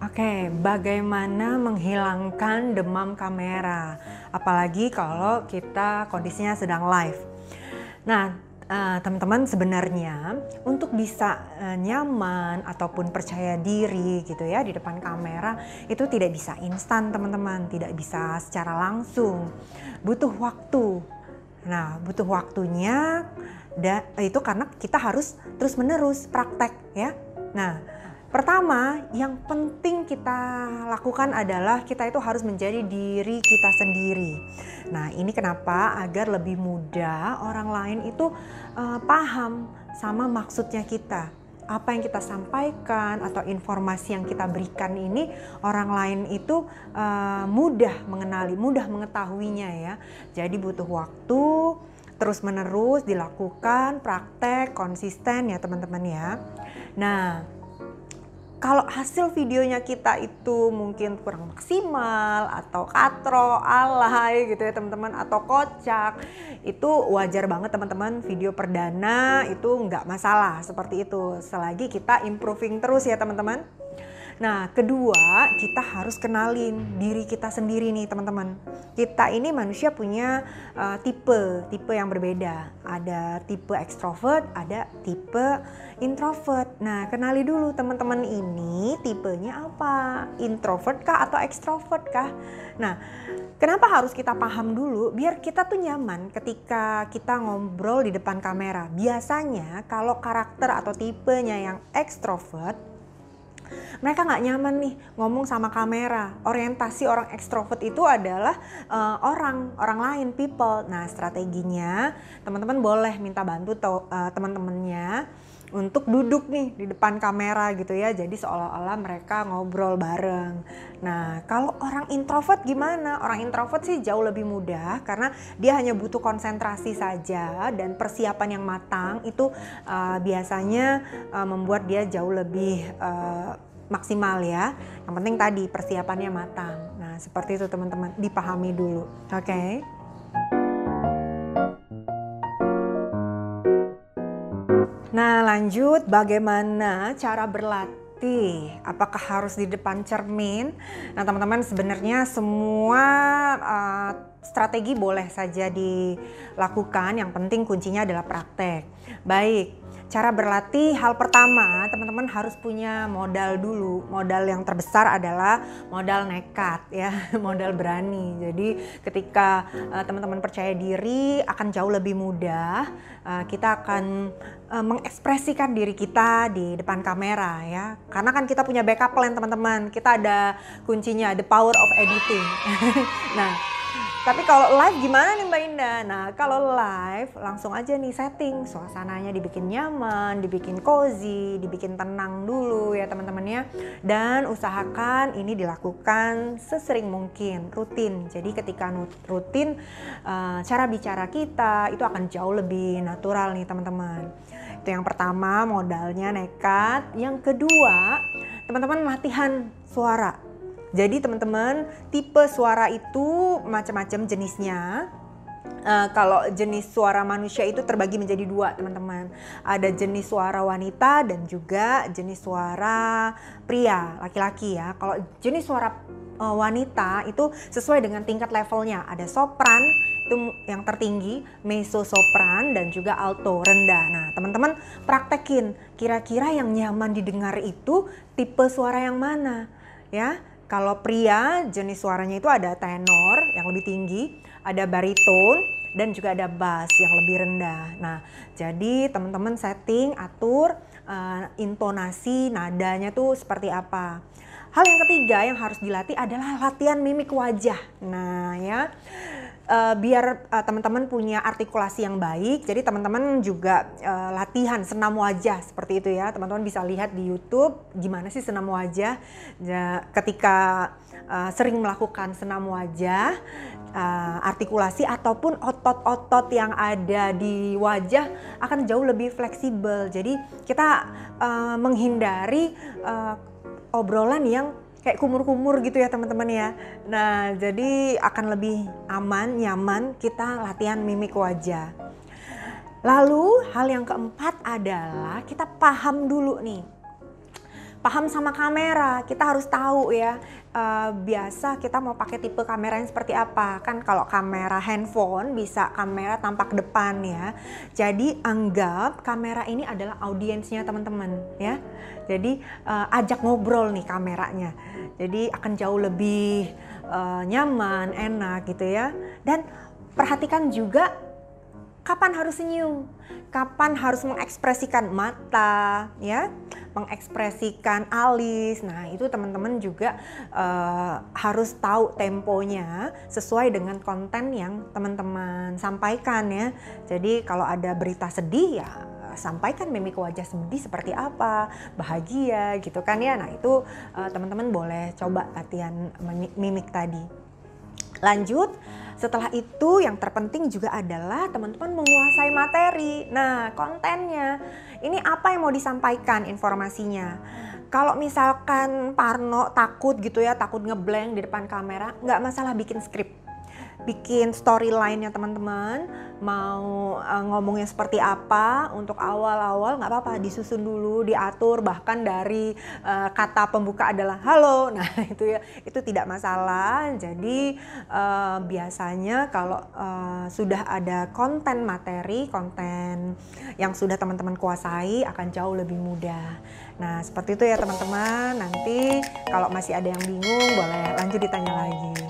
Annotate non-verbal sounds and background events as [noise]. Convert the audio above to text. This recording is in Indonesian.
Oke, bagaimana menghilangkan demam kamera? Apalagi kalau kita kondisinya sedang live. Nah, uh, teman-teman sebenarnya untuk bisa uh, nyaman ataupun percaya diri gitu ya di depan kamera itu tidak bisa instan teman-teman, tidak bisa secara langsung. Butuh waktu. Nah, butuh waktunya da, itu karena kita harus terus-menerus praktek ya. Nah, Pertama, yang penting kita lakukan adalah kita itu harus menjadi diri kita sendiri. Nah, ini kenapa agar lebih mudah orang lain itu uh, paham sama maksudnya kita. Apa yang kita sampaikan atau informasi yang kita berikan ini orang lain itu uh, mudah mengenali, mudah mengetahuinya ya. Jadi butuh waktu terus menerus dilakukan praktek konsisten ya teman-teman ya. Nah, kalau hasil videonya kita itu mungkin kurang maksimal atau katro, alay gitu ya teman-teman atau kocak itu wajar banget teman-teman video perdana itu nggak masalah seperti itu. Selagi kita improving terus ya teman-teman Nah, kedua, kita harus kenalin diri kita sendiri nih, teman-teman. Kita ini manusia punya uh, tipe, tipe yang berbeda. Ada tipe ekstrovert, ada tipe introvert. Nah, kenali dulu teman-teman ini tipenya apa? Introvert kah atau ekstrovert kah? Nah, kenapa harus kita paham dulu? Biar kita tuh nyaman ketika kita ngobrol di depan kamera. Biasanya kalau karakter atau tipenya yang ekstrovert mereka nggak nyaman nih ngomong sama kamera. Orientasi orang ekstrovert itu adalah uh, orang, orang lain, people. Nah, strateginya teman-teman boleh minta bantu uh, teman-temannya untuk duduk nih di depan kamera gitu ya. Jadi seolah-olah mereka ngobrol bareng. Nah, kalau orang introvert gimana? Orang introvert sih jauh lebih mudah karena dia hanya butuh konsentrasi saja dan persiapan yang matang itu uh, biasanya uh, membuat dia jauh lebih uh, maksimal ya. Yang penting tadi persiapannya matang. Nah, seperti itu teman-teman, dipahami dulu. Oke. Okay? Lanjut bagaimana cara berlatih? Apakah harus di depan cermin? Nah, teman-teman sebenarnya semua uh, strategi boleh saja dilakukan. Yang penting kuncinya adalah praktek. Baik, Cara berlatih hal pertama teman-teman harus punya modal dulu. Modal yang terbesar adalah modal nekat ya, [laughs] modal berani. Jadi ketika uh, teman-teman percaya diri akan jauh lebih mudah. Uh, kita akan uh, mengekspresikan diri kita di depan kamera ya. Karena kan kita punya backup plan teman-teman. Kita ada kuncinya the power of editing. [laughs] nah, tapi kalau live gimana nih Mbak Indah? Nah kalau live langsung aja nih setting suasananya dibikin nyaman, dibikin cozy, dibikin tenang dulu ya teman-teman ya. Dan usahakan ini dilakukan sesering mungkin, rutin. Jadi ketika rutin uh, cara bicara kita itu akan jauh lebih natural nih teman-teman. Itu yang pertama modalnya nekat. Yang kedua teman-teman latihan suara jadi teman-teman tipe suara itu macam-macam jenisnya. Uh, kalau jenis suara manusia itu terbagi menjadi dua teman-teman. Ada jenis suara wanita dan juga jenis suara pria laki-laki ya. Kalau jenis suara uh, wanita itu sesuai dengan tingkat levelnya. Ada sopran itu yang tertinggi, mezzo sopran dan juga alto rendah. Nah teman-teman praktekin kira-kira yang nyaman didengar itu tipe suara yang mana ya kalau pria jenis suaranya itu ada tenor yang lebih tinggi, ada bariton, dan juga ada bass yang lebih rendah. Nah, jadi teman-teman setting, atur uh, intonasi, nadanya tuh seperti apa. Hal yang ketiga yang harus dilatih adalah latihan mimik wajah. Nah, ya uh, biar uh, teman-teman punya artikulasi yang baik. Jadi teman-teman juga uh, latihan senam wajah seperti itu ya. Teman-teman bisa lihat di YouTube gimana sih senam wajah. Ya, ketika uh, sering melakukan senam wajah, uh, artikulasi ataupun otot-otot yang ada di wajah akan jauh lebih fleksibel. Jadi kita uh, menghindari uh, obrolan yang kayak kumur-kumur gitu ya teman-teman ya. Nah, jadi akan lebih aman, nyaman kita latihan mimik wajah. Lalu hal yang keempat adalah kita paham dulu nih paham sama kamera, kita harus tahu ya. Uh, biasa kita mau pakai tipe kamera yang seperti apa. Kan kalau kamera handphone bisa kamera tampak depan ya. Jadi anggap kamera ini adalah audiensnya teman-teman ya. Jadi uh, ajak ngobrol nih kameranya. Jadi akan jauh lebih uh, nyaman enak gitu ya. Dan perhatikan juga kapan harus senyum, kapan harus mengekspresikan mata, ya, mengekspresikan alis. Nah, itu teman-teman juga uh, harus tahu temponya sesuai dengan konten yang teman-teman sampaikan ya. Jadi kalau ada berita sedih ya sampaikan mimik wajah sedih seperti apa, bahagia gitu kan ya. Nah, itu uh, teman-teman boleh coba latihan mimik tadi. Lanjut, setelah itu yang terpenting juga adalah teman-teman menguasai materi. Nah, kontennya. Ini apa yang mau disampaikan informasinya. Kalau misalkan Parno takut gitu ya, takut ngeblank di depan kamera, nggak masalah bikin skrip bikin storyline ya teman-teman mau uh, ngomongnya seperti apa untuk awal-awal nggak apa-apa disusun dulu diatur bahkan dari uh, kata pembuka adalah halo. [laughs] Nah itu ya itu tidak masalah. Jadi uh, biasanya kalau uh, sudah ada konten materi konten yang sudah teman-teman kuasai akan jauh lebih mudah. Nah seperti itu ya teman-teman. Nanti kalau masih ada yang bingung boleh lanjut ditanya lagi